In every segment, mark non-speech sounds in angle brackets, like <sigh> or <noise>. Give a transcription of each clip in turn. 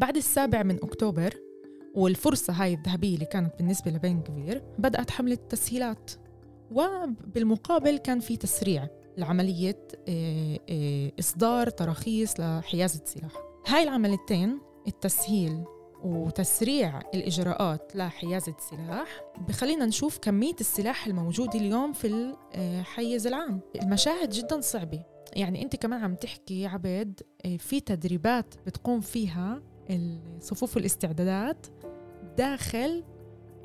بعد السابع من أكتوبر والفرصة هاي الذهبية اللي كانت بالنسبة لبن كفير بدأت حملة تسهيلات وبالمقابل كان في تسريع لعملية آه، آه، إصدار تراخيص لحيازة سلاح هاي العمليتين التسهيل وتسريع الإجراءات لحيازة سلاح بخلينا نشوف كمية السلاح الموجودة اليوم في الحيز العام. المشاهد جدا صعبة. يعني أنت كمان عم تحكي آه، في تدريبات بتقوم فيها صفوف الاستعدادات داخل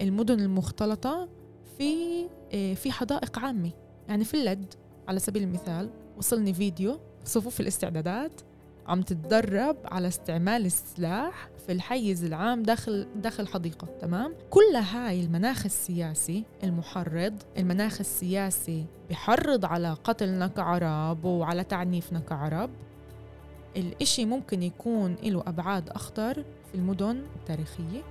المدن المختلطة في آه، في حدائق عامة. يعني في اللد على سبيل المثال وصلني فيديو صفوف الاستعدادات عم تتدرب على استعمال السلاح في الحيز العام داخل داخل حديقة تمام؟ كل هاي المناخ السياسي المحرض المناخ السياسي بحرض على قتلنا كعرب وعلى تعنيفنا كعرب الإشي ممكن يكون له أبعاد أخطر في المدن التاريخية.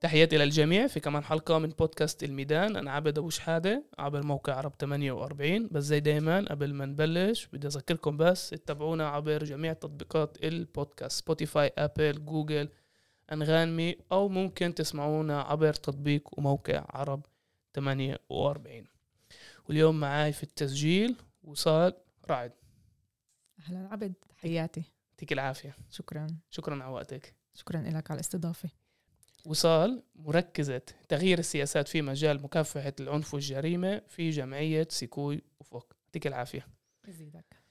تحياتي للجميع في كمان حلقة من بودكاست الميدان. أنا عبد أبو شحادة عبر موقع عرب 48 بس زي دايما قبل ما نبلش بدي أذكركم بس تتابعونا عبر جميع تطبيقات البودكاست Spotify Apple Google أنغامي أو ممكن تسمعونا عبر تطبيق وموقع عرب 48 واليوم معاي في التسجيل وصال رعد أهلا عبد تحياتي. يعطيك العافية. شكرا. شكرا على وقتك. شكرا لك على الاستضافة. وصال مركزة تغيير السياسات في مجال مكافحة العنف والجريمة في جمعية سيكوي أفق. يعطيك العافية. يزيدك.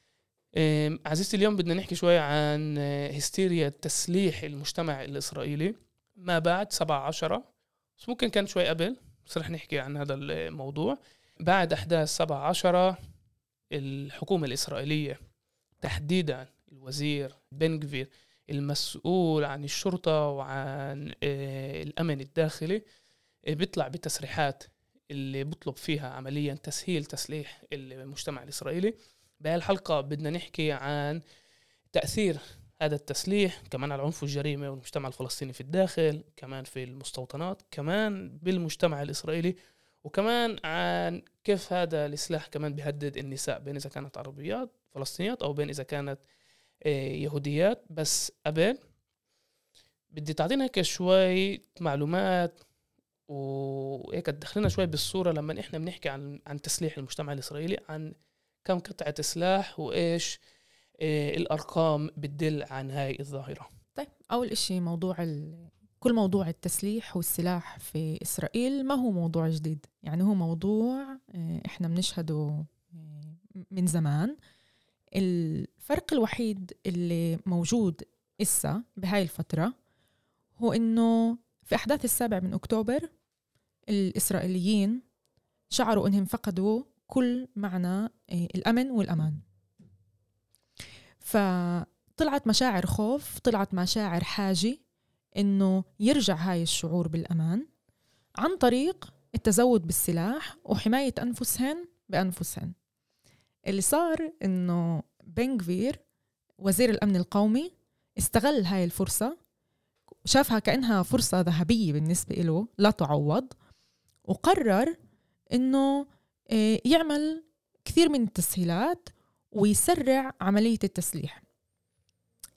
عزيزتي اليوم بدنا نحكي شوي عن هستيريا تسليح المجتمع الإسرائيلي. ما بعد سبعة عشرة بس ممكن كان شوي قبل بس رح نحكي عن هذا الموضوع. بعد أحداث سبعة عشرة الحكومة الإسرائيلية تحديدا الوزير بن جفير المسؤول عن الشرطة وعن آه، الأمن الداخلي آه، بيطلع بتصريحات اللي بيطلب فيها عمليا تسهيل تسليح المجتمع الإسرائيلي. بهالحلقة بدنا نحكي عن تأثير هذا التسليح كمان على العنف والجريمة والمجتمع الفلسطيني في الداخل كمان في المستوطنات كمان بالمجتمع الإسرائيلي. وكمان عن كيف هذا السلاح كمان بيهدد النساء بين إذا كانت عربيات فلسطينيات أو بين إذا كانت آه، يهوديات. بس قبل بدي تعطينا هيك شوي معلومات وهيك تدخلنا شوي بالصورة لما إحنا بنحكي عن عن تسليح المجتمع الإسرائيلي عن كم قطعة سلاح وإيش إيه الأرقام بتدل عن هاي الظاهرة. طيب أول إشي موضوع كل موضوع التسليح والسلاح في إسرائيل ما هو موضوع جديد. يعني هو موضوع آه، إحنا بنشهده من زمان. الفرق الوحيد اللي موجود إسا بهاي الفترة هو إنه في أحداث السابع من أكتوبر الإسرائيليين شعروا إنهم فقدوا كل معنى آه، الأمن والأمان. فطلعت مشاعر خوف طلعت مشاعر حاجة إنه يرجع هاي الشعور بالأمان عن طريق التزود بالسلاح وحماية أنفسهن بأنفسهن. اللي صار إنه بنغفير وزير الأمن القومي استغل هاي الفرصة شافها كأنها فرصة ذهبية بالنسبة له لا تعوض وقرر إنه آه، يعمل كثير من التسهيلات ويسرع عملية التسليح.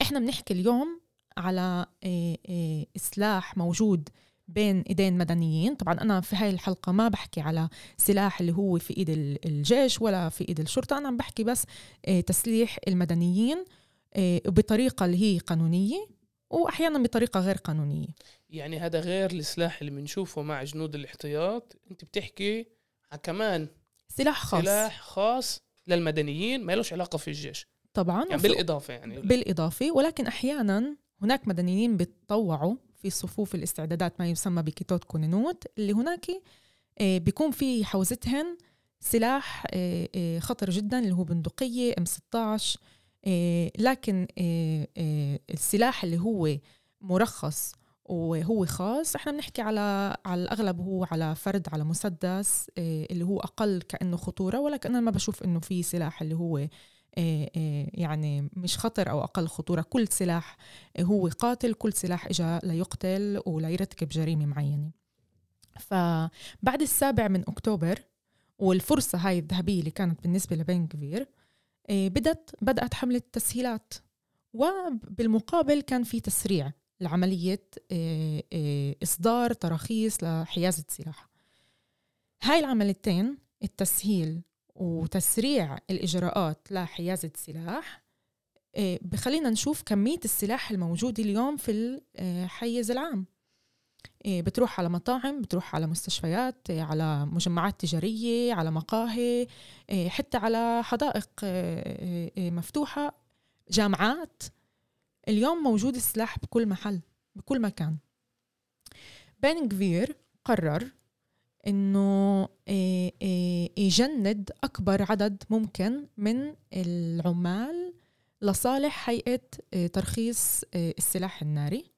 إحنا بنحكي اليوم على آه، آه، سلاح موجود بين إيدين مدنيين. طبعا أنا في هاي الحلقة ما بحكي على سلاح اللي هو في إيد الجيش ولا في إيد الشرطة. أنا عم بحكي بس آه، تسليح المدنيين آه، بطريقة اللي هي قانونية واحيانا بطريقة غير قانونية. يعني هذا غير السلاح اللي بنشوفه مع جنود الاحتياط. أنت بتحكي كمان سلاح خاص. سلاح خاص للمدنيين ما لهش علاقة في الجيش. طبعا. يعني بالإضافة يعني. بالإضافة. ولكن أحيانا هناك مدنيين بيتطوعوا في صفوف الاستعدادات ما يسمى بكيتوت كونينوت اللي هناك آه، بيكون في حوزتهن سلاح آه، آه، خطر جدا اللي هو بندقية ام 16 لكن السلاح اللي هو مرخص وهو خاص إحنا بنحكي على على الأغلب هو على فرد على مسدس اللي هو أقل كأنه خطورة ولكن أنا ما بشوف إنه في سلاح اللي هو يعني مش خطر أو أقل خطورة. كل سلاح هو قاتل كل سلاح إجا ليقتل وليرتكب جريمة معينة. فبعد السابع من أكتوبر والفرصة هاي الذهبية اللي كانت بالنسبة لبن كبير آه، بدت بدأت حملة تسهيلات وبالمقابل كان في تسريع لعملية آه، آه، إصدار تراخيص لحيازة سلاح. هاي العمليتين التسهيل وتسريع الإجراءات لحيازة سلاح آه، بخلينا نشوف كمية السلاح الموجودة اليوم في الحيز العام. بتروح على مطاعم بتروح على مستشفيات على مجمعات تجارية على مقاهي حتى على حدائق مفتوحة جامعات. اليوم موجود السلاح بكل محل بكل مكان. كفير قرر إنه آه، آه، يجند أكبر عدد ممكن من العمال لصالح هيئة آه، ترخيص السلاح الناري.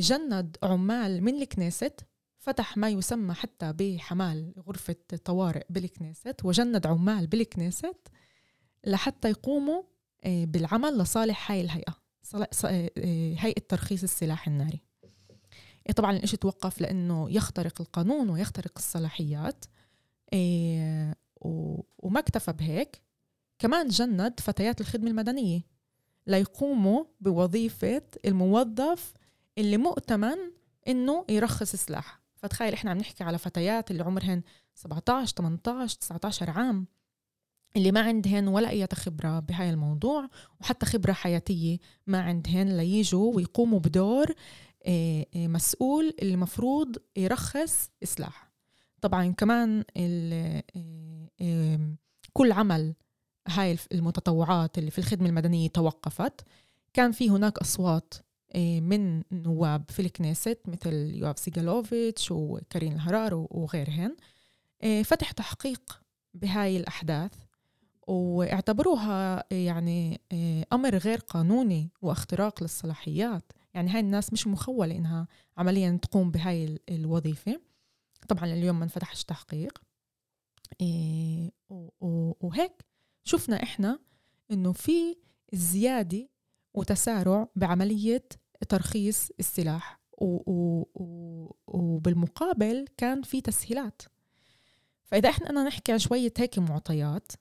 جند عمال من الكنيست فتح ما يسمى حتى بحمال غرفة طوارئ بالكنيست وجند عمال بالكنيست لحتى يقوموا بالعمل لصالح هاي الهيئة هيئة ترخيص السلاح الناري. إيه، طبعا الإشي توقف لأنه يخترق القانون ويخترق الصلاحيات. إيه، وما اكتفى بهيك. كمان جند فتيات الخدمة المدنية ليقوموا بوظيفة الموظف اللي مؤتمن إنه يرخص سلاح. فتخيل إحنا عم نحكي على فتيات اللي عمرهن 17 18 19 عام اللي ما عندهن ولا أي خبرة بهاي الموضوع وحتى خبرة حياتية ما عندهن ليجوا ويقوموا بدور مسؤول اللي المفروض يرخص سلاح طبعا كمان آه، كل عمل هاي المتطوعات اللي في الخدمة المدنية توقفت. كان في هناك أصوات من نواب في الكنيست مثل يواب سيجالوفيتش وكارين الهرار وغيرهن. فتح تحقيق بهاي الأحداث واعتبروها يعني آه، أمر غير قانوني واختراق للصلاحيات. يعني هاي الناس مش مخولة إنها عمليا تقوم بهاي الوظيفة. طبعا اليوم ما انفتحش تحقيق. آه، وهيك شفنا إحنا إنه في زيادة وتسارع بعملية ترخيص السلاح. وبالمقابل كان في تسهيلات. فإذا إحنا أنا نحكي عن شوية هيك معطيات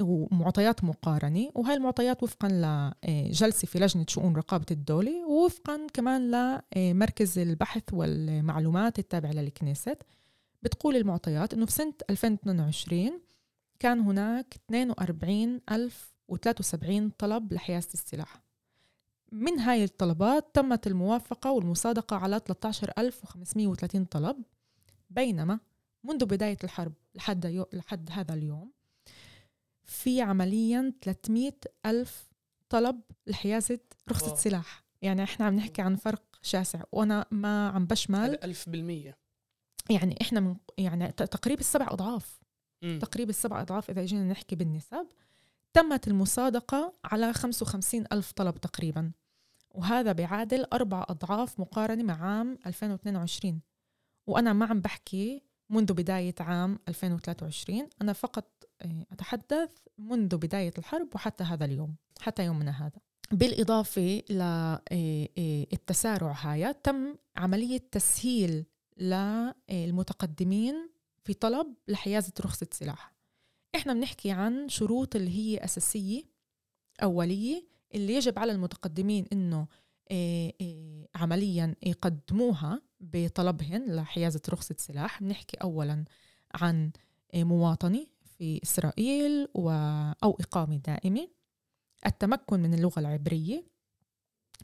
ومعطيات مقارنة وهاي المعطيات وفقا لجلسة في لجنة شؤون رقابة الدولة ووفقا كمان لمركز البحث والمعلومات التابع للكنيست. بتقول المعطيات أنه في سنة 2022 كان هناك 42073 طلب لحيازة السلاح. من هاي الطلبات تمت الموافقة والمصادقة على 13530 طلب بينما منذ بداية الحرب لحد, لحد هذا اليوم في عمليا 300 ألف طلب لحيازة رخصة أوه. سلاح. يعني إحنا عم نحكي عن فرق شاسع. وأنا ما عم بشمل ألف بالمية. يعني إحنا من يعني تقريبا السبع أضعاف. تقريبا السبع أضعاف إذا جينا نحكي بالنسب. تمت المصادقة على 55 ألف طلب تقريبا. وهذا بيعادل أربع أضعاف مقارنة مع عام 2022 وأنا ما عم بحكي منذ بداية عام 2023 أنا فقط أتحدث منذ بداية الحرب وحتى هذا اليوم حتى يومنا هذا. بالإضافة للتسارع آه، هاي تم عملية تسهيل للمتقدمين في طلب لحيازة رخصة سلاح. إحنا بنحكي عن شروط اللي هي أساسية أولية اللي يجب على المتقدمين إنه عمليا يقدموها بطلبهن لحيازة رخصة سلاح. بنحكي أولا عن مواطنة في إسرائيل و... أو إقامة دائمة التمكن من اللغة العبرية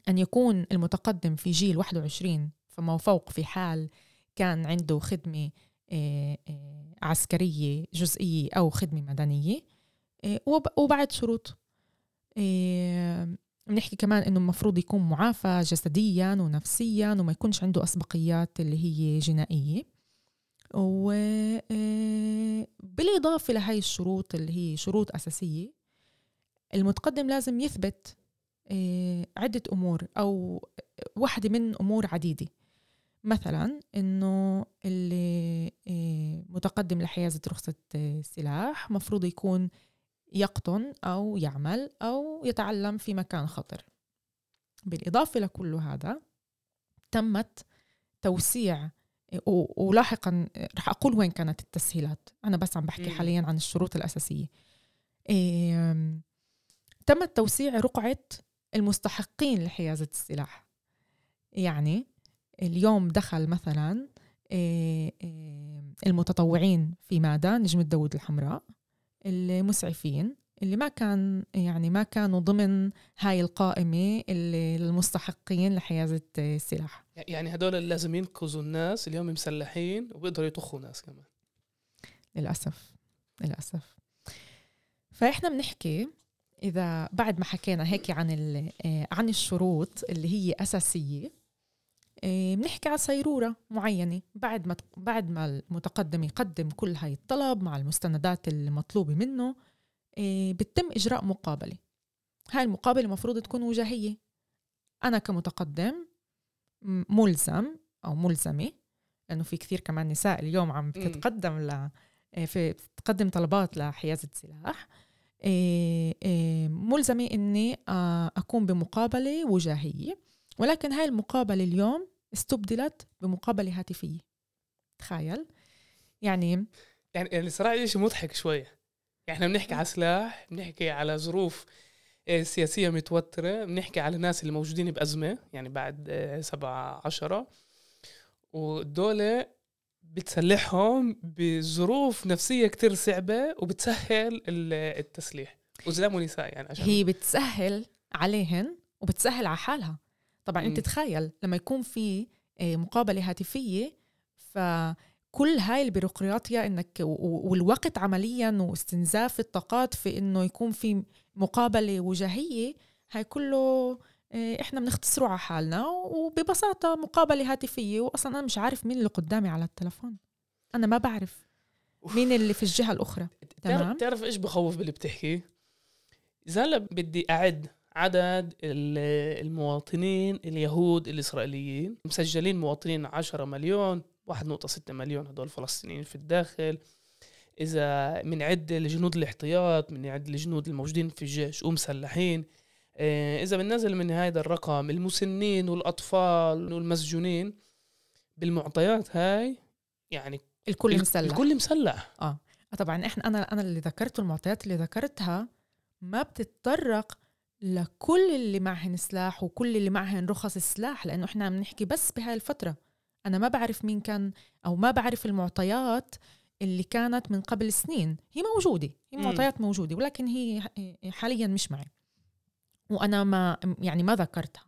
أن يكون المتقدم في جيل 21 فما فوق في حال كان عنده خدمة آه، آه، عسكرية جزئية أو خدمة مدنية. آه، وبعد شروط. بنحكي كمان إنه المفروض يكون معافى جسديا ونفسيا وما يكونش عنده أسبقيات اللي هي جنائية. وبالإضافة لهي الشروط اللي هي شروط أساسية المتقدم لازم يثبت آه، عدة أمور أو واحدة من أمور عديدة. مثلا إنه اللي آه، متقدم لحيازة رخصة سلاح مفروض يكون يقطن أو يعمل أو يتعلم في مكان خطر. بالإضافة لكل هذا تمت توسيع ولاحقا رح أقول وين كانت التسهيلات. أنا بس عم بحكي حاليا عن الشروط الأساسية. تم توسيع رقعة المستحقين لحيازة السلاح. يعني اليوم دخل مثلا المتطوعين في مادة نجم الدود الحمراء المسعفين اللي ما كان يعني ما كانوا ضمن هاي القائمة اللي المستحقين لحيازة السلاح. يعني هدول اللي لازم ينقذوا الناس اليوم مسلحين وبيقدروا يطخوا ناس كمان. للأسف. للأسف. فإحنا بنحكي إذا بعد ما حكينا هيك عن آه، عن الشروط اللي هي أساسية آه، بنحكي على صيرورة معينة. بعد ما بعد ما المتقدم يقدم كل هاي الطلب مع المستندات المطلوبة منه بتم إجراء مقابلة. هاي المقابلة المفروض تكون وجاهية. أنا كمتقدم ملزم أو ملزمة لأنه في كثير كمان نساء اليوم عم بتتقدم ل في بتقدم طلبات لحيازة سلاح ملزمة إني أكون بمقابلة وجاهية. ولكن هاي المقابلة اليوم استبدلت بمقابلة هاتفية. تخيل؟ يعني يعني يعني صراحة شيء مضحك شوية يعني إحنا بنحكي على سلاح بنحكي على ظروف آه، سياسية متوترة بنحكي على الناس اللي موجودين بأزمة يعني بعد آه، سبعة عشرة. ودولة بتسلحهم بظروف نفسية كتير صعبة وبتسهل التسليح. وزلام ونساء يعني عشان هي بتسهل عليهن وبتسهل على حالها. طبعا أنت تخيل لما يكون في آه، مقابلة هاتفية فكل هاي البيروقراطيا إنك والوقت عمليا واستنزاف الطاقات في إنه يكون في مقابلة وجاهيه هاي كله آه، إحنا بنختصره على حالنا وببساطة مقابلة هاتفية واصلا أنا مش عارف مين اللي قدامي على التلفون. أنا ما بعرف مين اللي في الجهة الأخرى. تمام؟ تعرف إيش بخوف باللي بتحكي؟ إذا هلا بدي أعد عدد المواطنين اليهود الإسرائيليين مسجلين مواطنين 10 مليون 1.6 مليون هدول فلسطينيين في الداخل. إذا بنعد الجنود الاحتياط بنعد الجنود الموجودين في الجيش ومسلحين. آه، إذا بننزل من هذا الرقم المسنين والأطفال والمسجونين بالمعطيات هاي يعني الكل مسلح. الكل مسلح. آه طبعا إحنا أنا أنا اللي ذكرته المعطيات اللي ذكرتها ما بتتطرق لكل اللي معهن سلاح وكل اللي معهن رخص سلاح لأنه إحنا عم نحكي بس بهاي الفترة. أنا ما بعرف مين كان أو ما بعرف المعطيات اللي كانت من قبل سنين. هي موجودة هي معطيات موجودة ولكن هي حاليا مش معي. وأنا ما يعني ما ذكرتها.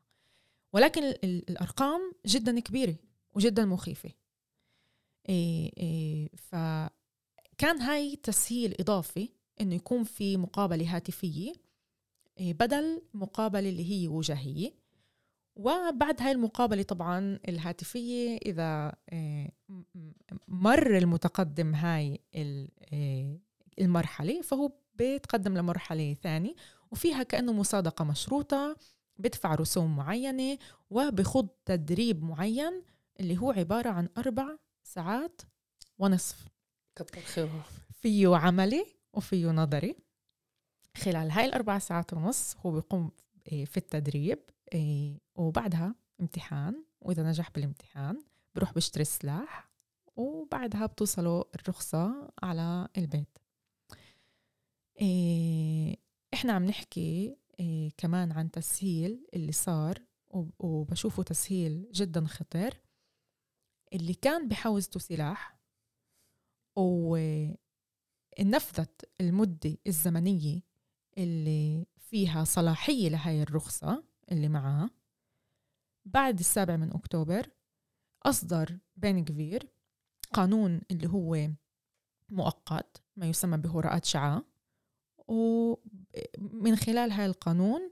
ولكن الأرقام جدا كبيرة وجدا مخيفة. إيه إيه فكان هاي تسهيل إضافي إنه يكون في مقابلة هاتفية إيه، بدل مقابلة اللي هي وجاهية وبعد هاي المقابلة طبعا الهاتفية إذا إيه، مر المتقدم هاي إيه، المرحلة فهو بيتقدم لمرحلة ثانية وفيها كأنه مصادقة مشروطة بدفع رسوم معينة وبخض تدريب معين اللي هو عبارة عن أربع ساعات ونصف. كتر خيره فيه عملي وفيه نظري. خلال هاي الأربع ساعات ونص هو بيقوم آه، في التدريب آه، وبعدها امتحان وإذا نجح بالامتحان بروح بيشتري السلاح وبعدها بتوصله الرخصة على البيت. آه، إحنا عم نحكي كمان عن تسهيل اللي صار وبشوفه تسهيل جدا خطر اللي كان بحوزته سلاح ونفذت المدة الزمنية اللي فيها صلاحية لهاي الرخصة اللي معها بعد السابع من أكتوبر أصدر بين كفير قانون اللي هو مؤقت ما يسمى بهراءات شعاع. ومن خلال هاي القانون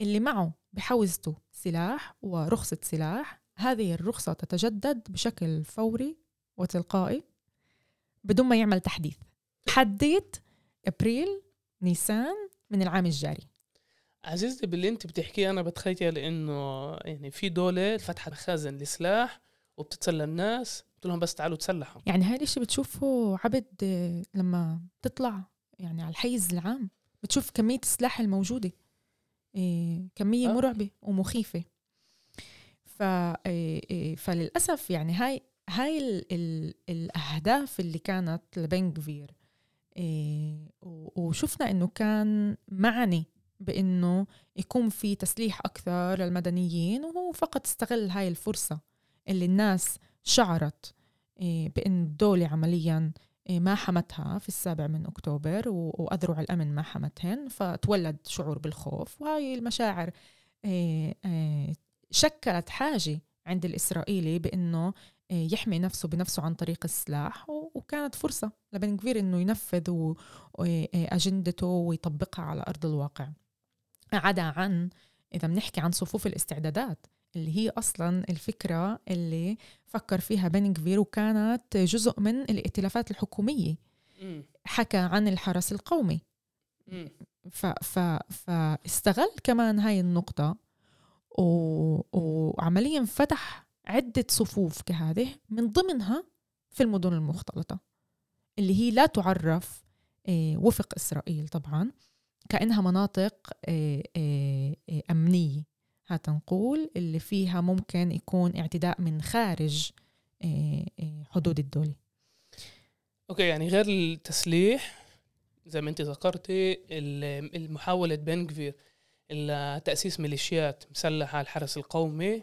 اللي معه بحوزته سلاح ورخصة سلاح هذه الرخصة تتجدد بشكل فوري وتلقائي بدون ما يعمل تحديث. حديت أبريل نيسان من العام الجاري. عزيزتي باللي انت بتحكيه أنا بتخيل انه يعني في دولة فتحت مخازن لسلاح وبتتسلى الناس قلت لهم بس تعالوا تسلحوا يعني هاي الإشي بتشوفه عبد لما تطلع يعني على الحيز العام بتشوف كمية السلاح الموجودة إيه كمية أه؟ مرعبة ومخيفة ف إيه فللأسف يعني هاي هاي ال ال الأهداف اللي كانت لبنغفير وشفنا إنه كان معني بإنه يكون في تسليح أكثر للمدنيين وهو فقط استغل هاي الفرصة اللي الناس شعرت إيه، بإن الدولة عمليا إيه، ما حمتها في السابع من أكتوبر وأذرع الأمن ما حمتهن فتولد شعور بالخوف. وهاي المشاعر إيه، شكلت حاجة عند الإسرائيلي بإنه يحمي نفسه بنفسه عن طريق السلاح. وكانت فرصة لبن كبير إنه ينفذ أجندته ويطبقها على أرض الواقع. عدا عن إذا بنحكي عن صفوف الاستعدادات اللي هي أصلا الفكرة اللي فكر فيها بن كبير وكانت جزء من الائتلافات الحكومية. حكى عن الحرس القومي. ف ف فاستغل كمان هاي النقطة و... وعمليا فتح عدة صفوف كهذه من ضمنها في المدن المختلطة اللي هي لا تعرف آه، وفق إسرائيل طبعا. كأنها مناطق آه، آه، أمنية هتنقول اللي فيها ممكن يكون اعتداء من خارج حدود الدولة. أوكي يعني غير التسليح زي ما أنت ذكرتي المحاولة بن كفير تأسيس ميليشيات مسلحة الحرس القومي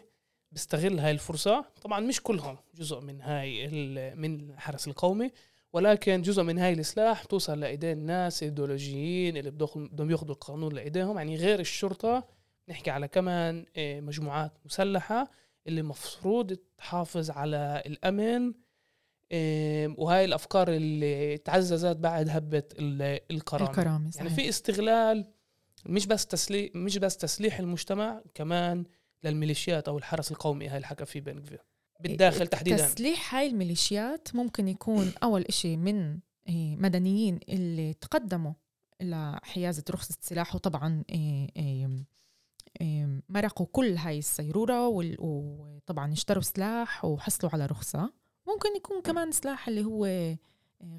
بيستغل هاي الفرصة. طبعا مش كلهم جزء من هاي من الحرس القومي. ولكن جزء من هاي السلاح توصل لإيدين الناس الإيديولوجيين اللي بدهم ياخذوا القانون لإيديهم. يعني غير الشرطة نحكي على كمان آه، مجموعات مسلحة اللي مفروض تحافظ على الأمن وهاي الأفكار اللي تعززت بعد هبة الكرامة. الكرامة يعني في استغلال مش بس تسليح مش بس تسليح المجتمع كمان للميليشيات أو الحرس القومي هاي اللي حكى فيه بن بالداخل تحديدا. تسليح هاي الميليشيات ممكن يكون أول إشي من إيه، مدنيين اللي تقدموا لحيازة رخصة سلاح وطبعا إيه، إيه، مرقوا كل هاي السيرورة وطبعا اشتروا سلاح وحصلوا على رخصة. ممكن يكون كمان سلاح اللي هو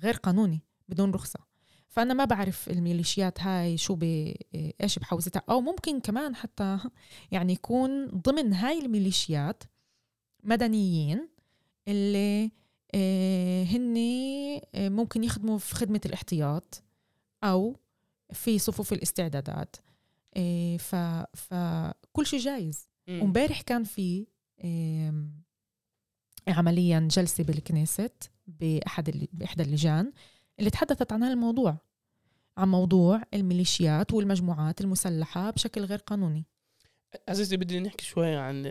غير قانوني بدون رخصة. فأنا ما بعرف الميليشيات هاي شو ب إيش بحوزتها. أو ممكن كمان حتى <laughs> يعني يكون ضمن هاي الميليشيات مدنيين اللي آه، هن آه، ممكن يخدموا في خدمة الاحتياط أو في صفوف الاستعدادات. آه، ف فكل شيء جايز. ومبارح كان في عمليا جلسة بالكنيست بأحد بإحدى اللجان اللي تحدثت عن هذا الموضوع عن موضوع الميليشيات والمجموعات المسلحة بشكل غير قانوني. عزيزي بدي نحكي شوي عن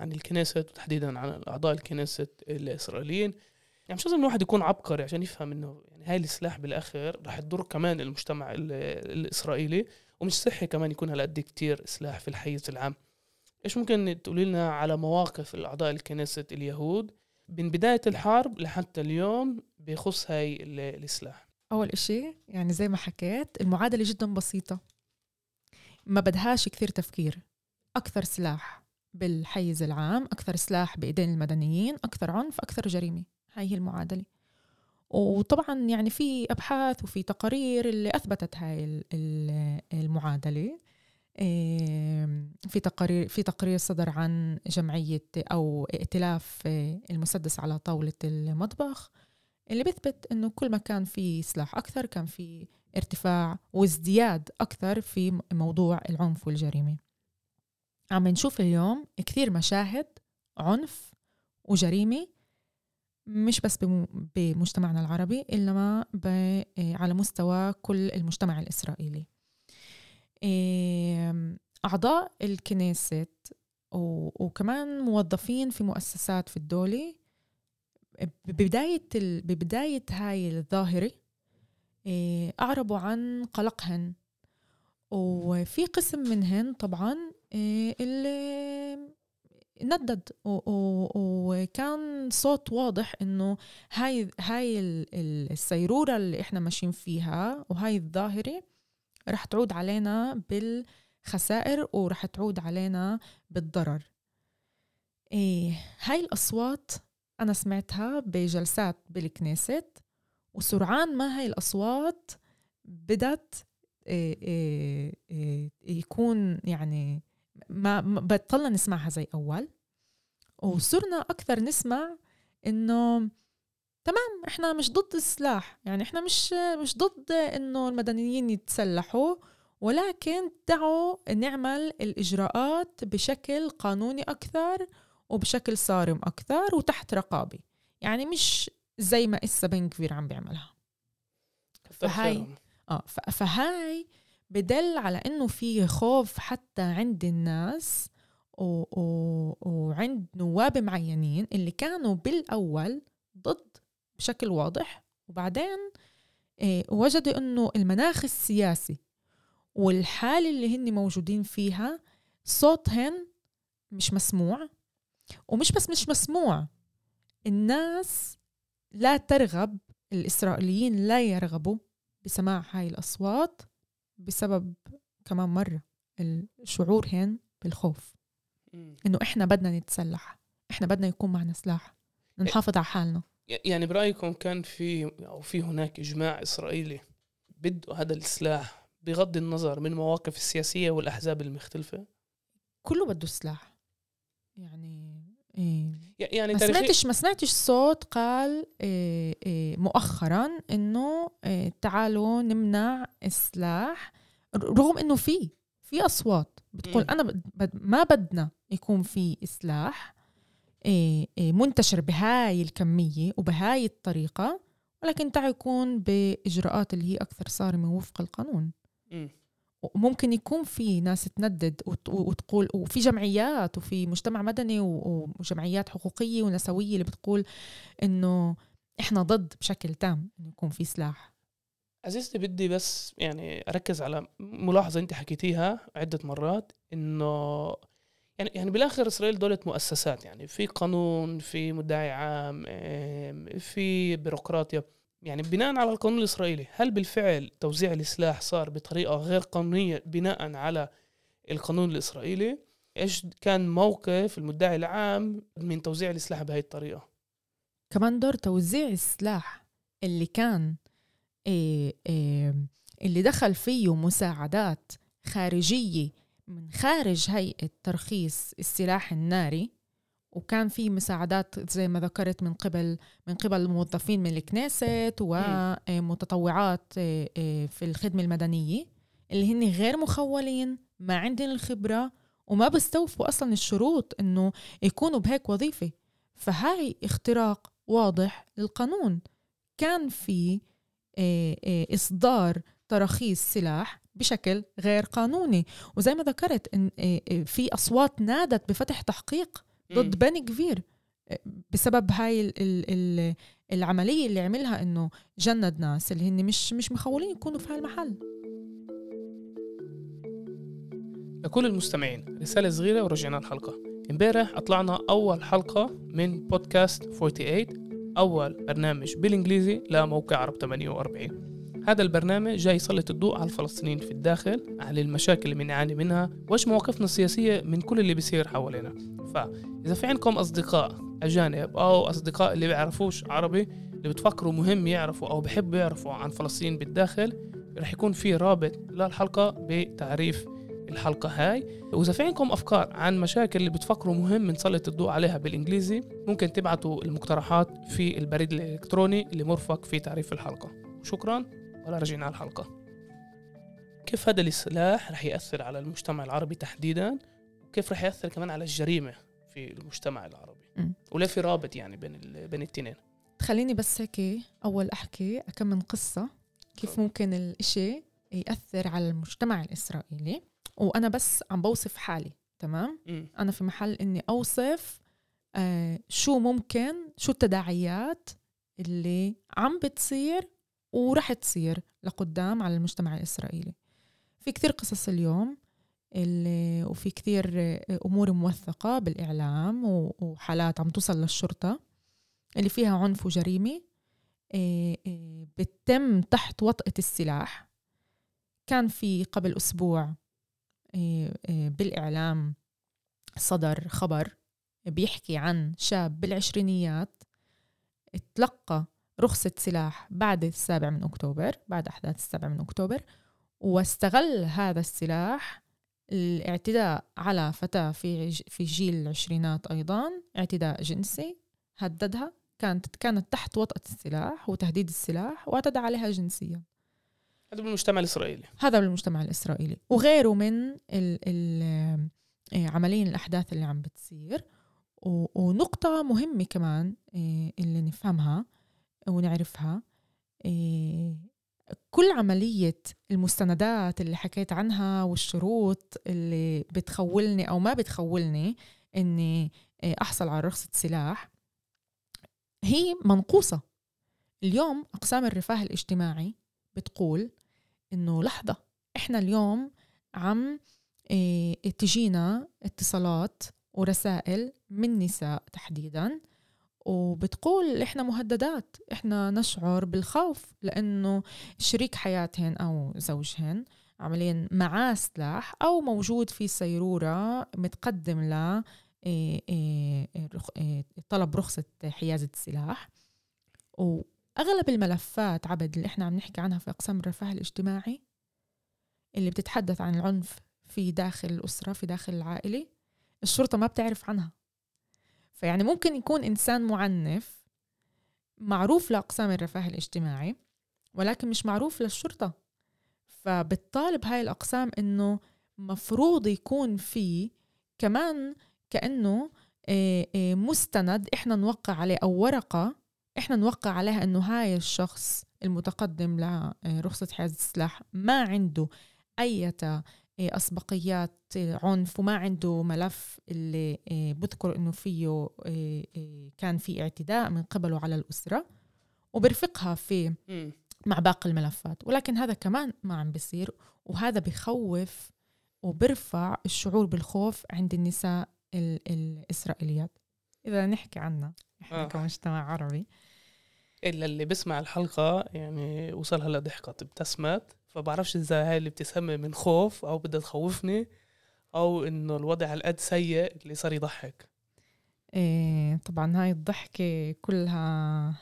عن الكنيست وتحديدا عن اعضاء الكنيست الإسرائيليين. يعني مش لازم الواحد يكون عبقري عشان يفهم إنه يعني هاي السلاح بالآخر رح تضر كمان المجتمع الإسرائيلي ومش صحي كمان يكون هالقد كتير سلاح في الحيز العام. إيش ممكن تقولي لنا على مواقف الأعضاء الكنيست اليهود من بداية الحرب لحتى اليوم بخص هاي السلاح؟ أول إشي يعني زي ما حكيت المعادلة جدا بسيطة. ما بدهاش كثير تفكير. أكثر سلاح بالحيز العام أكثر سلاح بإيدين المدنيين أكثر عنف أكثر جريمة. هاي هي المعادلة. وطبعا يعني في أبحاث وفي تقارير اللي أثبتت هاي المعادلة. في تقارير في تقرير صدر عن جمعية أو ائتلاف المسدس على طاولة المطبخ اللي بيثبت إنه كل ما كان في سلاح أكثر كان في ارتفاع وازدياد أكثر في موضوع العنف والجريمة. عم نشوف اليوم كثير مشاهد عنف وجريمة مش بس بمجتمعنا العربي إنما على مستوى كل المجتمع الإسرائيلي. أعضاء الكنيست وكمان موظفين في مؤسسات في الدولة ببداية ببداية هاي الظاهرة أعربوا عن قلقهن. وفي قسم منهن طبعا آه، اللي ندد وكان صوت واضح إنه هاي هاي السيرورة اللي إحنا ماشيين فيها وهاي الظاهرة رح تعود علينا بالخسائر ورح تعود علينا بالضرر. إيه هاي الأصوات أنا سمعتها بجلسات بالكنيست وسرعان ما هاي الأصوات بدت إيه إيه إيه يكون يعني ما بطلنا نسمعها زي أول. وصرنا أكثر نسمع إنه تمام إحنا مش ضد السلاح يعني إحنا مش مش ضد إنه المدنيين يتسلحوا ولكن دعوا نعمل الإجراءات بشكل قانوني أكثر وبشكل صارم أكثر وتحت رقابة يعني مش زي ما إسا بن كبير عم بيعملها. فهاي آه فهاي بدل على إنه في خوف حتى عند الناس و... و... وعند نواب معينين اللي كانوا بالأول ضد بشكل واضح وبعدين إيه وجدوا إنه المناخ السياسي والحالة اللي هن موجودين فيها صوتهن مش مسموع ومش بس مش مسموع الناس لا ترغب الإسرائيليين لا يرغبوا بسماع هاي الأصوات. بسبب كمان مرة الشعورهن بالخوف. إنه إحنا بدنا نتسلح. إحنا بدنا يكون معنا سلاح. نحافظ على حالنا. يعني برأيكم كان في أو في هناك إجماع إسرائيلي بده هذا السلاح بغض النظر من المواقف السياسية والأحزاب المختلفة؟ كله بده سلاح. يعني. يعني ما سمعتش ما سمعتش صوت قال إيه إيه مؤخرا إنه إيه تعالوا نمنع السلاح رغم إنه في في أصوات بتقول أنا بد ما بدنا يكون في سلاح إيه إيه منتشر بهاي الكمية وبهاي الطريقة ولكن تعال يكون بإجراءات اللي هي أكثر صارمة وفق القانون. وممكن يكون في ناس تندد وتقول وفي جمعيات وفي مجتمع مدني وجمعيات حقوقية ونسوية اللي بتقول إنه إحنا ضد بشكل تام إنه يكون في سلاح. عزيزتي بدي بس يعني أركز على ملاحظة أنت حكيتيها عدة مرات إنه يعني يعني بالآخر إسرائيل دوله مؤسسات يعني في قانون في مدعي عام في بيروقراطيا يعني بناء على القانون الإسرائيلي هل بالفعل توزيع السلاح صار بطريقة غير قانونية بناء على القانون الإسرائيلي؟ إيش كان موقف المدعي العام من توزيع السلاح بهي الطريقة؟ كمان دور توزيع السلاح اللي كان إيه إيه اللي دخل فيه مساعدات خارجية من خارج هيئة ترخيص السلاح الناري وكان في مساعدات زي ما ذكرت من قبل من قبل الموظفين من الكنيست ومتطوعات آه، آه، في الخدمة المدنية اللي هن غير مخولين ما عندهم الخبرة وما بيستوفوا أصلا الشروط إنه يكونوا بهيك وظيفة. فهاي اختراق واضح للقانون. كان في إصدار تراخيص سلاح بشكل غير قانوني. وزي ما ذكرت إن في أصوات نادت بفتح تحقيق ضد بني كبير. بسبب هاي ال ال العملية اللي عملها إنه جند ناس اللي هن مش مش مخولين يكونوا في هالمحل لكل المستمعين رسالة صغيرة ورجعنا الحلقة. امبارح أطلعنا أول حلقة من بودكاست 48 أول برنامج بالإنجليزي لموقع عرب 48 هذا البرنامج جاي يسلط الضوء على الفلسطينيين في الداخل على المشاكل اللي بنعاني منها وإيش مواقفنا السياسية من كل اللي بيصير حوالينا. فإذا في عندكم أصدقاء أجانب أو أصدقاء اللي بيعرفوش عربي اللي بتفكروا مهم يعرفوا أو بحبوا يعرفوا عن فلسطين بالداخل رح يكون في رابط للحلقة بتعريف الحلقة هاي. وإذا في عندكم أفكار عن مشاكل اللي بتفكروا مهم نسلط الضوء عليها بالإنجليزي ممكن تبعتوا المقترحات في البريد الإلكتروني اللي مرفق في تعريف الحلقة. شكرا. ولا رجعنا على الحلقة. كيف هذا السلاح رح يأثر على المجتمع العربي تحديدا؟ وكيف رح يأثر كمان على الجريمة في المجتمع العربي؟ م. وليه في رابط يعني بين بين الاثنين خليني بس هيك أول أحكي أكم من قصة كيف ممكن الإشي يأثر على المجتمع الإسرائيلي. وأنا بس عم بوصف حالي تمام؟ م. أنا في محل إني أوصف آه شو ممكن شو التداعيات اللي عم بتصير ورح تصير لقدام على المجتمع الإسرائيلي. في كثير قصص اليوم اللي وفي كثير أمور موثقة بالإعلام وحالات عم توصل للشرطة اللي فيها عنف وجريمة. آه، آه، بتم تحت وطأة السلاح. كان في قبل أسبوع آه، بالإعلام صدر خبر بيحكي عن شاب بالعشرينيات تلقى رخصة سلاح بعد السابع من أكتوبر بعد أحداث السابع من أكتوبر واستغل هذا السلاح الاعتداء على فتاة في في جيل العشرينات أيضا اعتداء جنسي هددها كانت كانت تحت وطأة السلاح وتهديد السلاح واعتدى عليها جنسيا. هذا بالمجتمع الإسرائيلي. هذا بالمجتمع الإسرائيلي. وغيره من ال ال آه، عمليا الأحداث اللي عم بتصير. ونقطة مهمة كمان آه، اللي نفهمها ونعرفها. آه، كل عملية المستندات اللي حكيت عنها والشروط اللي بتخولني أو ما بتخولني إني أحصل على رخصة سلاح هي منقوصة. اليوم أقسام الرفاه الاجتماعي بتقول إنه لحظة إحنا اليوم عم إيه تجينا اتصالات ورسائل من نساء تحديدا وبتقول إحنا مهددات إحنا نشعر بالخوف لأنه شريك حياتهن أو زوجهن عمليا معاه سلاح أو موجود في سيرورة متقدم ل إيه، إيه، إيه، طلب رخصة حيازة السلاح. وأغلب الملفات عبد اللي إحنا عم نحكي عنها في أقسام الرفاه الاجتماعي اللي بتتحدث عن العنف في داخل الأسرة في داخل العائلة الشرطة ما بتعرف عنها. فيعني ممكن يكون إنسان معنف معروف لأقسام الرفاه الاجتماعي ولكن مش معروف للشرطة. فبتطالب هاي الأقسام إنه مفروض يكون في كمان كأنه مستند إحنا نوقع عليه أو عنف إحنا نوقع عليها إنه هاي الشخص المتقدم لرخصة حيازة السلاح ما عنده أي أسبقيات عنف وما عنده ملف اللي بذكر إنه فيه كان في اعتداء من قبله على الأسرة وبرفقها في مع باقي الملفات. ولكن هذا كمان ما عم بيصير وهذا بخوف وبرفع الشعور بالخوف عند النساء الإسرائيليات. إذا نحكي عنها إحنا آه. كمجتمع عربي. إلا اللي بسمع الحلقة يعني وصلها لضحكة ابتسمت فبعرفش إذا هاي الابتسامة من خوف أو بدها تخوفني أو إنه الوضع على قد سيء اللي صار يضحك. إيه طبعا هاي الضحكة كلها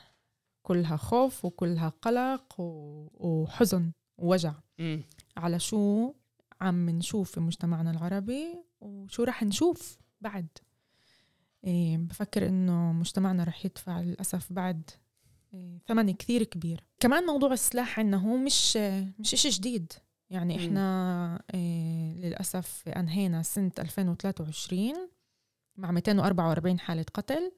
كلها خوف وكلها قلق وحزن ووجع. م. على شو عم نشوف في مجتمعنا العربي وشو رح نشوف بعد. إيه بفكر إنه مجتمعنا رح يدفع للأسف بعد ثمن كثير كبير. كمان موضوع السلاح عندنا هو مش مش إشي جديد. يعني إحنا إيه للأسف أنهينا سنة 2023 مع 244 حالة قتل.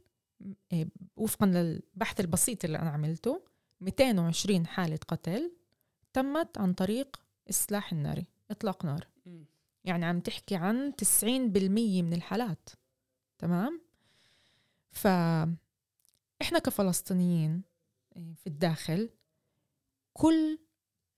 إيه وفقا للبحث البسيط اللي أنا عملته 220 حالة قتل تمت عن طريق السلاح الناري إطلاق نار. يعني عم تحكي عن 90% من الحالات. تمام؟ ف إحنا كفلسطينيين في الداخل. كل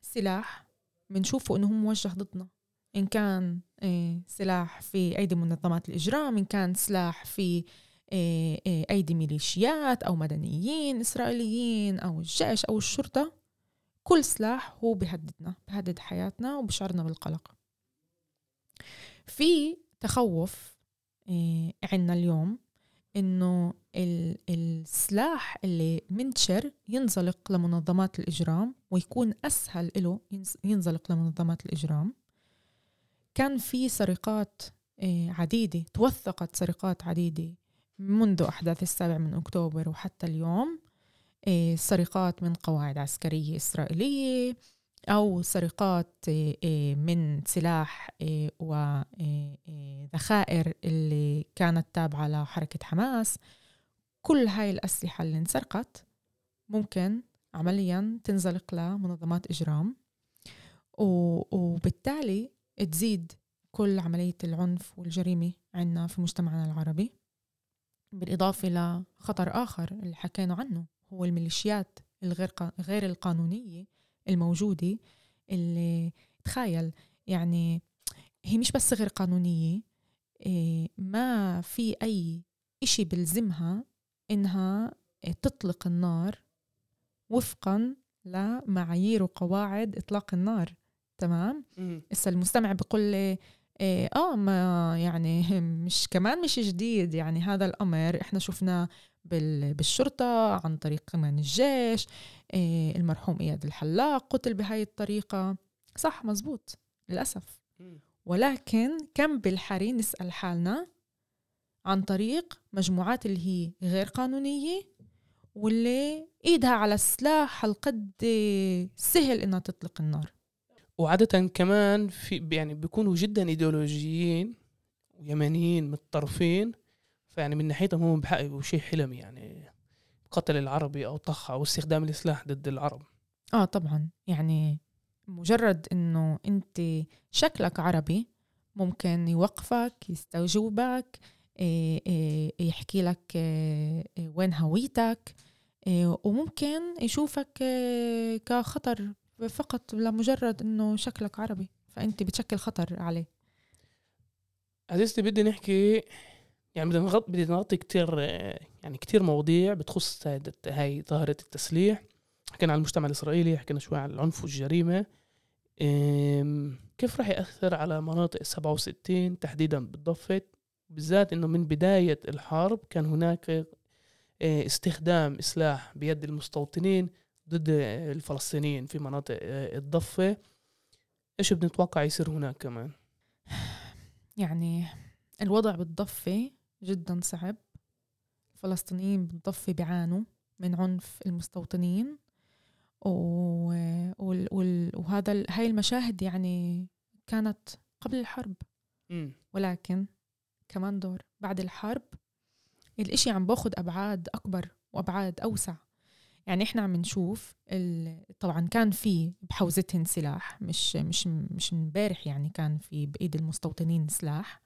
سلاح بنشوفه إنه هو موجه ضدنا. إن كان آه، سلاح في أيدي منظمات الإجرام إن كان سلاح في آه، أيدي ميليشيات أو مدنيين إسرائيليين أو الجيش أو الشرطة. كل سلاح هو بهددنا بهدد حياتنا وبشعرنا بالقلق. في تخوف عنا اليوم. إنه السلاح اللي منتشر ينزلق لمنظمات الإجرام ويكون أسهل له ينزلق لمنظمات الإجرام. كان في سرقات آه، عديدة توثقت سرقات عديدة منذ أحداث السابع من أكتوبر وحتى اليوم آه، سرقات من قواعد عسكرية إسرائيلية أو سرقات آه، آه، من سلاح آه، وذخائر اللي كانت تابعة لحركة حماس. كل هاي الأسلحة اللي انسرقت ممكن عمليا تنزلق لمنظمات إجرام. وبالتالي تزيد كل عملية العنف والجريمة عندنا في مجتمعنا العربي بالإضافة لخطر آخر اللي حكينا عنه هو الميليشيات الغير غير القانونية الموجودة اللي تخيل يعني هي مش بس غير قانونية إيه، ما في أي إشي بلزمها إنها تطلق النار وفقا لمعايير وقواعد إطلاق النار تمام؟ هسه المستمع بيقول لي إيه آه ما يعني <laughs> مش كمان مش جديد يعني هذا الأمر إحنا شفناه بالشرطة عن طريق كمان الجيش إيه المرحوم إياد الحلاق قتل بهاي الطريقة. صح مزبوط للأسف. ولكن كم بالحري نسأل حالنا عن طريق مجموعات اللي هي غير قانونية واللي إيدها على السلاح هالقد سهل إنها تطلق النار. وعادة كمان في يعني بيكونوا جدا إيديولوجيين ويمنيين متطرفين فيعني من ناحيتهم هم بحققوا شيء حلم يعني. قتل العربي أو طخ أو استخدام السلاح ضد العرب. آه طبعا. يعني مجرد إنه أنت شكلك عربي ممكن يوقفك يستوجبك إيه، إيه، يحكي لك إيه، وين هويتك وممكن يشوفك كخطر فقط لمجرد إنه شكلك عربي. فأنت بتشكل خطر عليه. عزيزتي بدي نحكي يعني بدنا نغطي بدي نغطي كتير يعني كتير مواضيع بتخص هاي ظاهرة التسليح. حكينا عن المجتمع الإسرائيلي حكينا شوي عن العنف والجريمة. كيف راح يأثر على مناطق 67 تحديدا بالضفة؟ بالذات إنه من بداية الحرب كان هناك آه، استخدام سلاح بيد المستوطنين ضد الفلسطينيين في مناطق آه، الضفة. إيش بنتوقع يصير هناك كمان؟ يعني الوضع بالضفة جدا صعب. الفلسطينيين بالضفة بيعانوا من عنف المستوطنين. و... وال... وال... وهذا هاي المشاهد يعني كانت قبل الحرب. م. ولكن كمان دور بعد الحرب الإشي عم باخد أبعاد أكبر وأبعاد أوسع. يعني إحنا عم نشوف طبعا كان في بحوزتهن سلاح مش مش مش امبارح يعني كان في بإيد المستوطنين سلاح.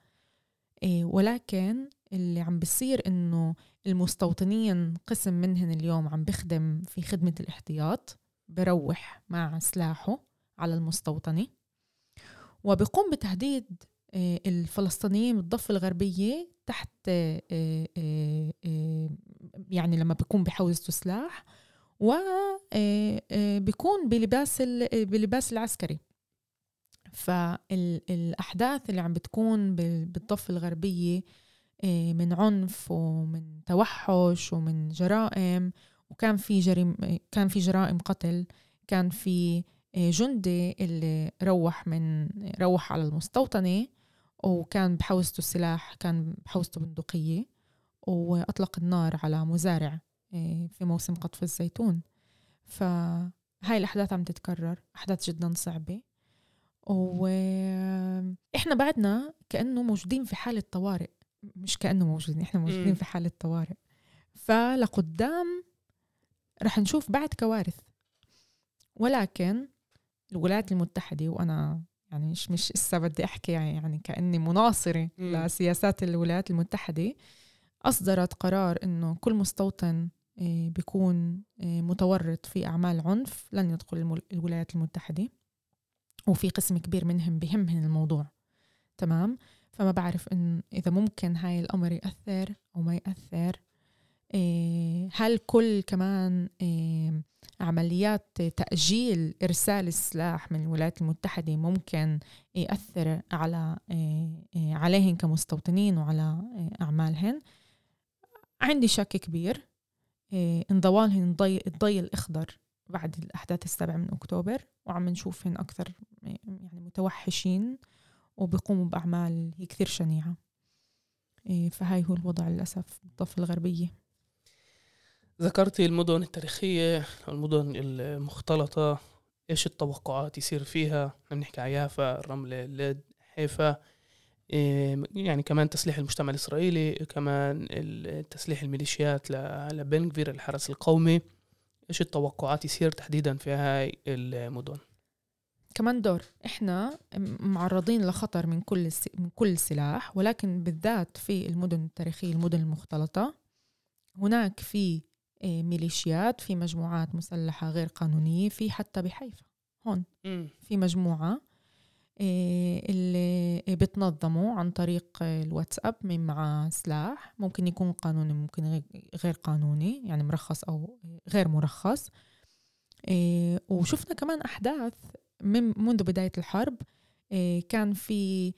ولكن اللي عم بيصير إنه المستوطنين قسم منهن اليوم عم بخدم في خدمة الاحتياط بروح مع سلاحه على المستوطنة وبقوم بتهديد آه، الفلسطينيين بالضفة الغربية تحت آه، يعني لما بيكون بحوزته سلاح وبيكون بلباس بلباس العسكري. فالأحداث اللي عم بتكون بالضفة الغربية من عنف ومن توحش ومن جرائم وكان في جريم كان في جرائم قتل كان في جندي اللي روح من روح على المستوطنة وكان بحوزته السلاح كان بحوزته بندقية وأطلق النار على مزارع آه، في موسم قطف الزيتون. فهاي الأحداث عم تتكرر أحداث جدا صعبة. وإحنا بعدنا كأنه موجودين في حالة طوارئ. مش كأنه موجودين إحنا موجودين في حالة طوارئ. فلقدام رح نشوف بعد كوارث. ولكن الولايات المتحدة وأنا يعني مش مش لسه بدي أحكي يعني كأني مناصرة م. لسياسات الولايات المتحدة أصدرت قرار إنه كل مستوطن آه، بيكون آه، متورط في أعمال عنف لن يدخل الولايات المتحدة. وفي قسم كبير منهم بهمهم الموضوع. تمام؟ فما بعرف إن إذا ممكن هاي الأمر يأثر أو ما يأثر. آه، هل كل كمان عمليات تأجيل إرسال السلاح من الولايات المتحدة ممكن يأثر على آه، عليهن كمستوطنين وعلى آه، أعمالهن؟ عندي شك كبير. انضوالهن الضي الأخضر. بعد الأحداث السابعة من أكتوبر وعم نشوفهن أكثر يعني متوحشين وبيقوموا بأعمال هي كثير شنيعة. فهاي هو الوضع للأسف بالضفة الغربية. ذكرتي المدن التاريخية المدن المختلطة إيش التوقعات يصير فيها؟ بنحكي على يافا الرملة ليد حيفا. يعني كمان تسليح المجتمع الإسرائيلي كمان تسليح الميليشيات لبن كفير الحرس القومي. إيش التوقعات يصير تحديدا في هاي المدن؟ كمان دور إحنا معرضين لخطر من كل من كل سلاح ولكن بالذات في المدن التاريخية المدن المختلطة. هناك في آه، ميليشيات في مجموعات مسلحة غير قانونية في حتى بحيفا. هون. في مجموعة آه، اللي بتنظموا عن طريق الواتساب من مع سلاح. ممكن يكون قانوني ممكن غير قانوني يعني مرخص أو غير مرخص. آه، وشفنا كمان أحداث من منذ بداية الحرب. كان في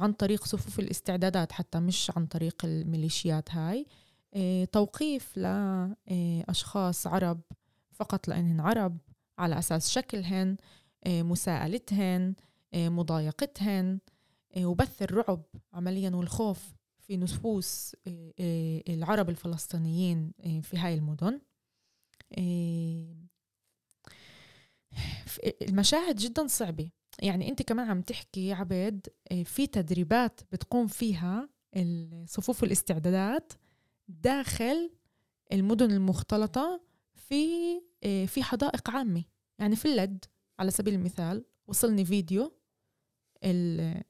عن طريق صفوف الاستعدادات حتى مش عن طريق الميليشيات هاي. آه، توقيف لأشخاص عرب فقط لأنهن عرب على أساس شكلهن آه، مساءلتهن. آه، مضايقتهن وبث الرعب عمليا والخوف في نفوس العرب الفلسطينيين في هاي المدن. المشاهد جدا صعبة. يعني أنت كمان عم تحكي آه، في تدريبات بتقوم فيها صفوف الاستعدادات داخل المدن المختلطة في آه، في حدائق عامة. يعني في اللد على سبيل المثال وصلني فيديو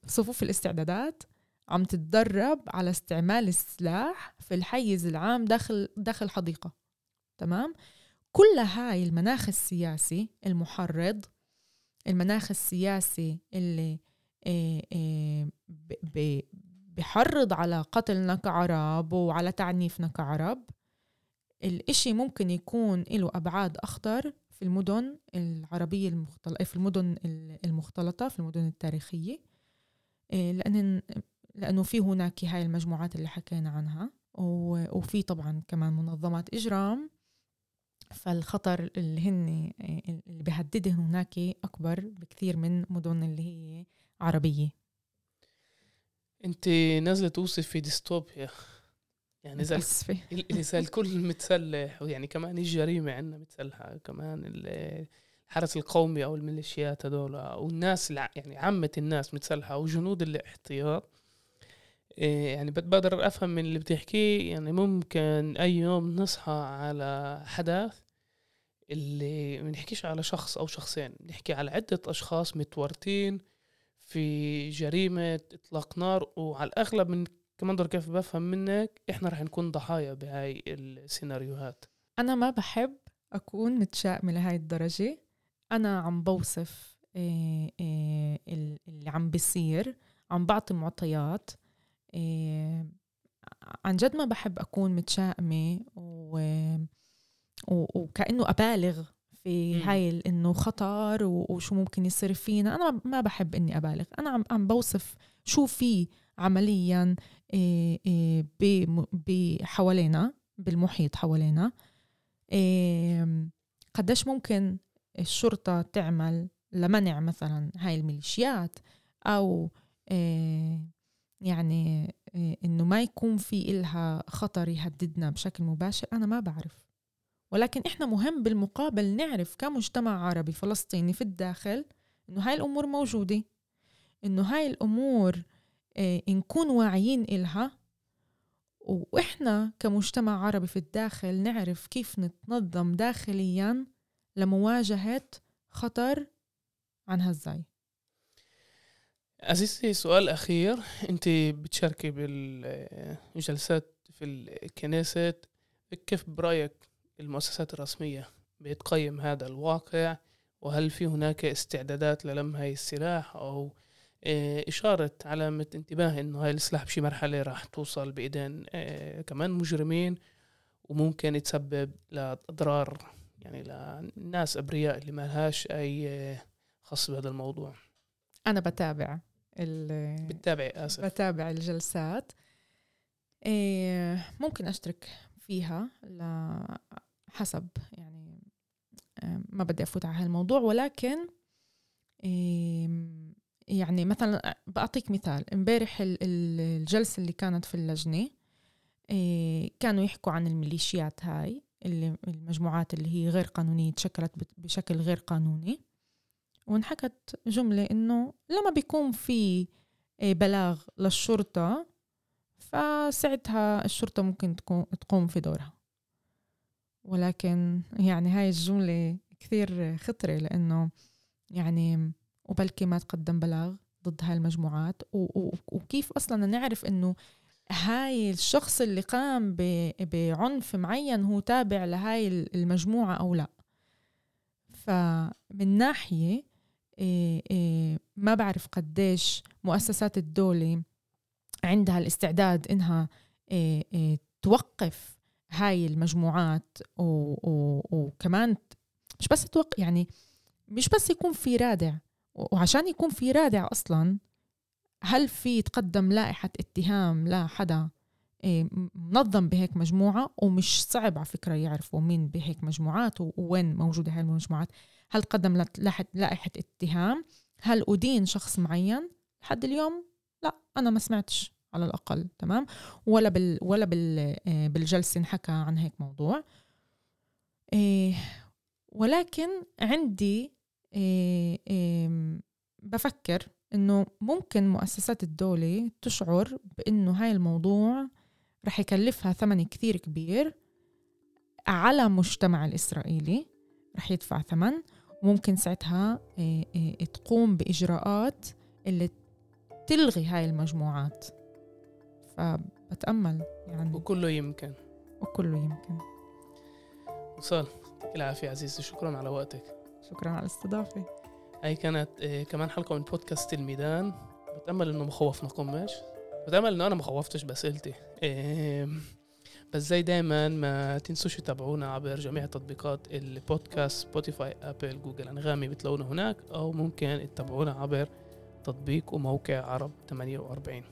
صفوف الاستعدادات عم تتدرب على استعمال السلاح في الحيز العام داخل داخل حديقة تمام؟ كل هاي المناخ السياسي المحرض المناخ السياسي اللي آه، آه، بحرض على قتلنا كعرب وعلى تعنيفنا كعرب الإشي ممكن يكون له أبعاد أخطر في المدن العربية المختلطة في المدن المختلطة في المدن التاريخية آه، لأن لأنه في هناك هاي المجموعات اللي حكينا عنها وفي طبعا كمان منظمات إجرام فالخطر اللي هن اللي بيهددهم هناك أكبر بكثير من مدن اللي هي عربية. أنت نازلة توصف في ديستوبيا. يعني إذا إذا الكل متسلح ويعني كمان الجريمة عندنا متسلحة كمان الحرس القومي أو الميليشيات هذول والناس يعني عامة الناس متسلحة وجنود الاحتياط. إيه، يعني بتقدر أفهم من اللي بتحكيه يعني ممكن أي يوم نصحى على حدث اللي ما نحكيش على شخص أو شخصين نحكي على عدة أشخاص متورطين في جريمة إطلاق نار وعلى الأغلب من كمان كيف بفهم منك إحنا رح نكون ضحايا بهاي السيناريوهات. أنا ما بحب أكون متشائمة لهاي الدرجة. أنا عم بوصف إيه إيه اللي عم بيصير. عم بعطي معطيات. إيه عن جد ما بحب أكون متشائمة و... و... وكأنه أبالغ في هاي إنه خطر وشو ممكن يصير فينا. أنا ما بحب إني أبالغ. أنا عم, عم بوصف شو في عمليا إيه إيه حوالينا بالمحيط حوالينا. إيه قديش ممكن الشرطة تعمل لمنع مثلا هاي الميليشيات؟ أو يعني إنه ما يكون في إلها خطر يهددنا بشكل مباشر؟ أنا ما بعرف. ولكن إحنا مهم بالمقابل نعرف كمجتمع عربي فلسطيني في الداخل إنه هاي الأمور موجودة إنه هاي الأمور آه، نكون واعيين إلها. وإحنا كمجتمع عربي في الداخل نعرف كيف نتنظم داخليا لمواجهة خطر عن هالزاي. عزيزتي سؤال أخير. أنت بتشاركي بالجلسات في الكنيسة كيف برأيك المؤسسات الرسمية بتقيم هذا الواقع؟ وهل في هناك استعدادات للم هاي السلاح؟ أو آه، إشارة علامة انتباه إنه هاي السلاح بشي مرحلة راح توصل بإيدين آه، كمان مجرمين وممكن يتسبب لأضرار يعني لناس أبرياء اللي ما لهاش أي آه، خاص بهذا الموضوع. أنا بتابع بتابعي آسف. بتابع الجلسات. إيه ممكن أشترك فيها حسب يعني آه، ما بدي أفوت على هالموضوع ولكن إيه يعني مثلا بعطيك مثال. امبارح الجلسة اللي كانت في اللجنة إيه كانوا يحكوا عن الميليشيات هاي اللي المجموعات اللي هي غير قانونية تشكلت بشكل غير قانوني. وانحكت جملة إنه لما بيكون في آه، بلاغ للشرطة فساعتها الشرطة ممكن تقوم في دورها. ولكن يعني هاي الجملة كثير خطرة لأنه يعني وبلكي ما تقدم بلاغ ضد هاي المجموعات. وكيف أصلا نعرف إنه هاي الشخص اللي قام بعنف معين هو تابع لهاي المجموعة أو لا؟ فمن ناحية إيه، إيه، ما بعرف قديش مؤسسات الدولة عندها الاستعداد إنها إيه، توقف هاي المجموعات. وكمان مش بس توقف يعني مش بس يكون في رادع وعشان يكون في رادع أصلا هل في تقدم لائحة اتهام لحدا منظم بهيك مجموعة؟ ومش صعب على فكرة يعرفوا مين بهيك مجموعات ووين موجودة هاي المجموعات. هل قدم لائحة اتهام؟ هل أدين شخص معين؟ لحد اليوم لا أنا ما سمعتش على الأقل تمام؟ ولا بال ولا بال آه، بالجلسة انحكى عن هيك موضوع. إيه ولكن عندي إيه إيه بفكر إنه ممكن مؤسسات الدولة تشعر بإنه هاي الموضوع رح يكلفها ثمن كثير كبير على المجتمع الإسرائيلي. رح يدفع ثمن. وممكن ساعتها إيه إيه تقوم بإجراءات اللي تلغي هاي المجموعات. فبتأمل يعني. وكله يمكن. وكله يمكن. وصال يعطيك العافية عزيزي. شكرا على وقتك. شكرا على الاستضافة. هاي كانت آه، كمان حلقة من بودكاست الميدان. بتأمل إنه ما بتأمل إنه أنا ما خوفتش بأسئلتي بس زي دايما ما تنسوش تتابعونا عبر جميع تطبيقات البودكاست Spotify Apple Google أنغامي بتلاقونا هناك أو ممكن تتابعونا عبر تطبيق وموقع عرب 48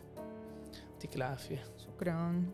يعطيك العافية. شكرا.